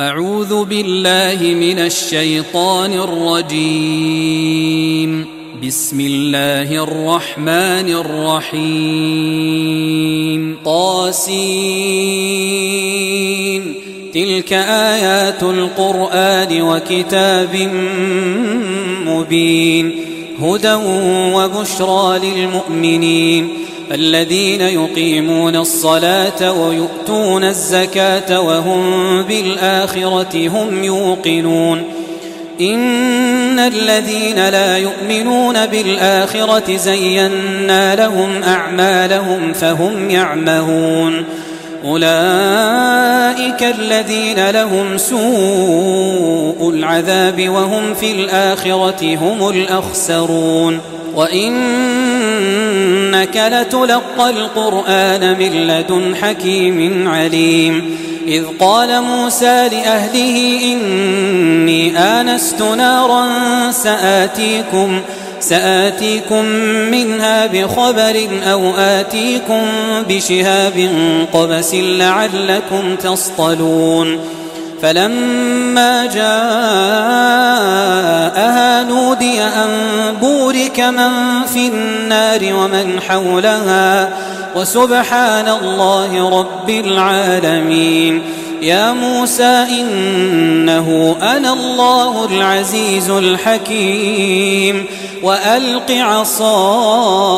أعوذ بالله من الشيطان الرجيم. بسم الله الرحمن الرحيم. طاسين. تلك آيات القرآن وكتاب مبين. هدى وبشرى للمؤمنين. الذين يقيمون الصلاة ويؤتون الزكاة وهم بالآخرة هم يوقنون. إن الذين لا يؤمنون بالآخرة زينا لهم أعمالهم فهم يعمهون. أولئك الذين لهم سوء العذاب وهم في الآخرة هم الأخسرون. وإنك لتلقى القرآن من لدن حكيم عليم إذ قال موسى لأهله إني آنست نارا سآتيكم سآتيكم منها بخبر أو آتيكم بشهاب قبس لعلكم تصطلون فلما جاءها نودي أن بورك من في النار ومن حولها. وسبحان الله رب العالمين. يا موسى إنه أنا الله العزيز الحكيم. وألق عصاك.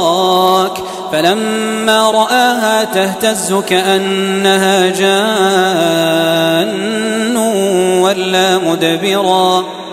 فلما رآها تهتز كأنها جان ولا مدبرا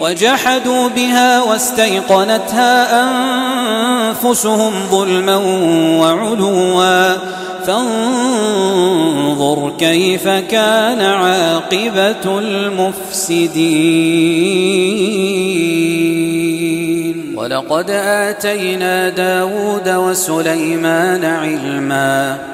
وجحدوا بها واستيقنتها أنفسهم ظلما وعلوا. فانظر كيف كان عاقبة المفسدين. ولقد آتينا داود وسليمان علما.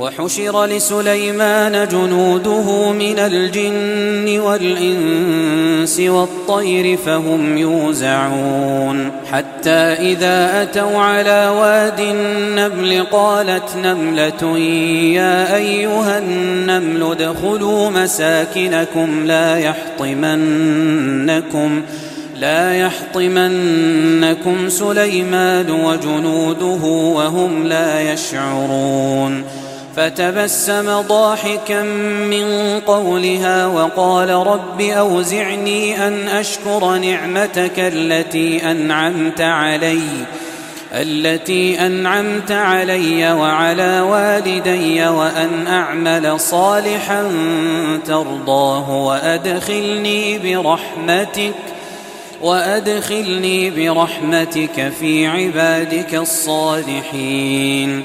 وحشر لسليمان جنوده من الجن والإنس والطير فهم يوزعون. حتى إذا أتوا على واد النمل قالت نملة يا أيها النمل ادخلوا مساكنكم لا يحطمنكم لا يحطمنكم سليمان وجنوده وهم لا يشعرون. فتبسم ضاحكا من قولها وقال رب أوزعني أن أشكر نعمتك التي أنعمت علي التي أنعمت علي وعلى والدي وأن أعمل صالحا ترضاه وأدخلني برحمتك وأدخلني برحمتك في عبادك الصالحين.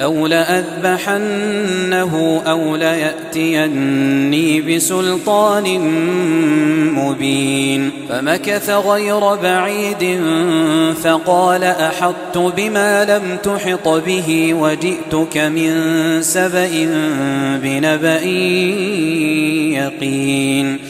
أو لأذبحنه أو ليأتيني بسلطان مبين فمكث غير بعيد فقال أحطت بما لم تحط به وجئتك من سبأ بنبأ يقين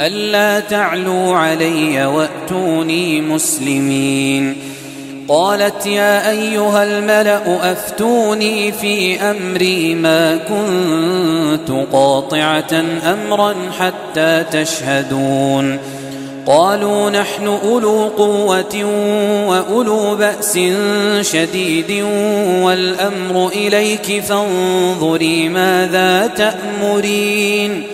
ألا تعلوا علي وأتوني مسلمين. قالت يا أيها الملأ أفتوني في أمري ما كنت قاطعة أمرا حتى تشهدون. قالوا نحن أولو قوة وأولو بأس شديد والأمر إليك فانظري ماذا تأمرين.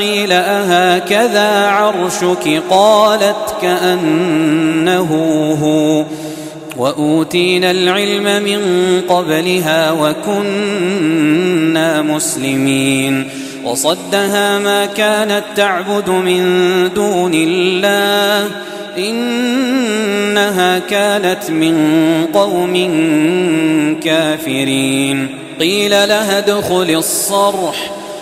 قيل أهكذا عرشك؟ قالت كأنه هو. وأوتينا العلم من قبلها وكنا مسلمين. وصدها ما كانت تعبد من دون الله. إنها كانت من قوم كافرين. قيل لها ادخل الصرح.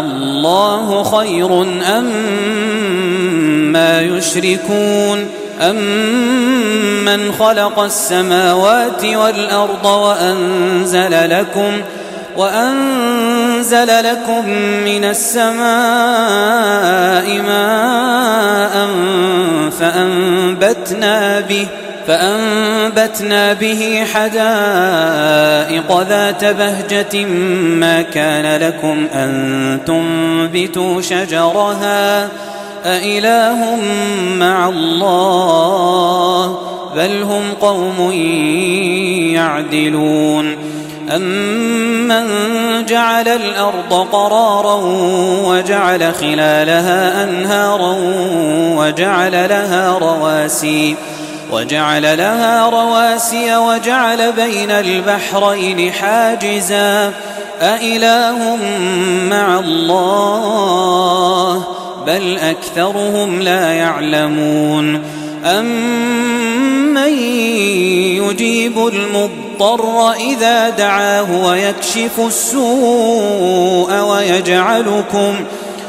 الله خير أم ما يشركون أمن خلق السماوات والأرض وأنزل لكم ۖ وأنزل لكم من السماء ماء فأنبتنا به فأنبتنا به حدائق ذات بهجة ما كان لكم أن تنبتوا شجرها أإله مع الله بل هم قوم يعدلون أمن جعل الأرض قرارا وجعل خلالها أنهارا وجعل لها رواسي وجعل لها رواسي وجعل بين البحرين حاجزا. أإله مع الله؟ بل أكثرهم لا يعلمون. أمن يجيب المضطر إذا دعاه ويكشف السوء ويجعلكم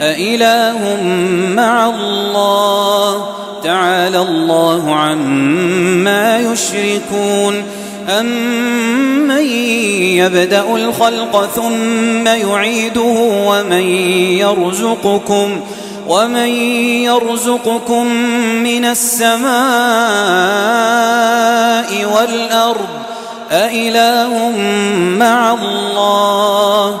أإله مع الله؟ تعالى الله عما يشركون. أمن يبدأ الخلق ثم يعيده؟ ومن يرزقكم؟ ومن يرزقكم من السماء والأرض؟ أإله مع الله؟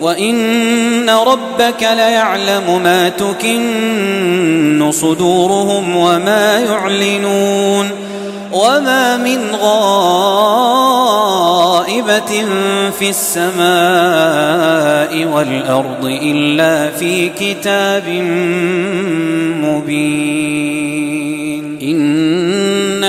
وإن ربك ليعلم ما تكن صدورهم وما يعلنون وما من غائبة في السماء والأرض إلا في كتاب مبين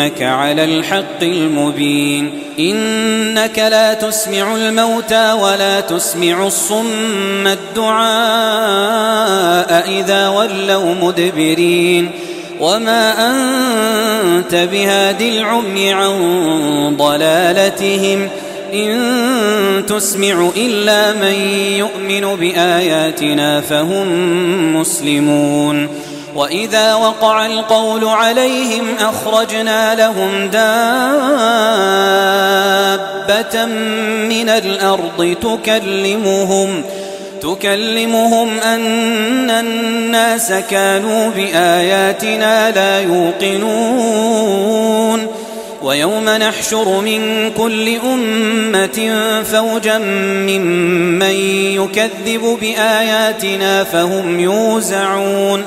إنك على الحق المبين. إنك لا تسمع الموتى ولا تسمع الصم الدعاء إذا ولوا مدبرين. وما أنت بهاد العمي عن ضلالتهم. إن تسمع إلا من يؤمن بآياتنا فهم مسلمون. وإذا وقع القول عليهم أخرجنا لهم دابة من الأرض تكلمهم تكلمهم أن الناس كانوا بآياتنا لا يوقنون ويوم نحشر من كل أمة فوجا ممن يكذب بآياتنا فهم يوزعون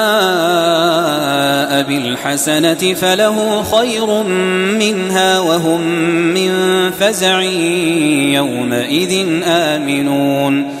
بالحسنة فله خير منها وهم من فزع يومئذ آمنون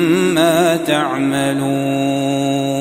تعملون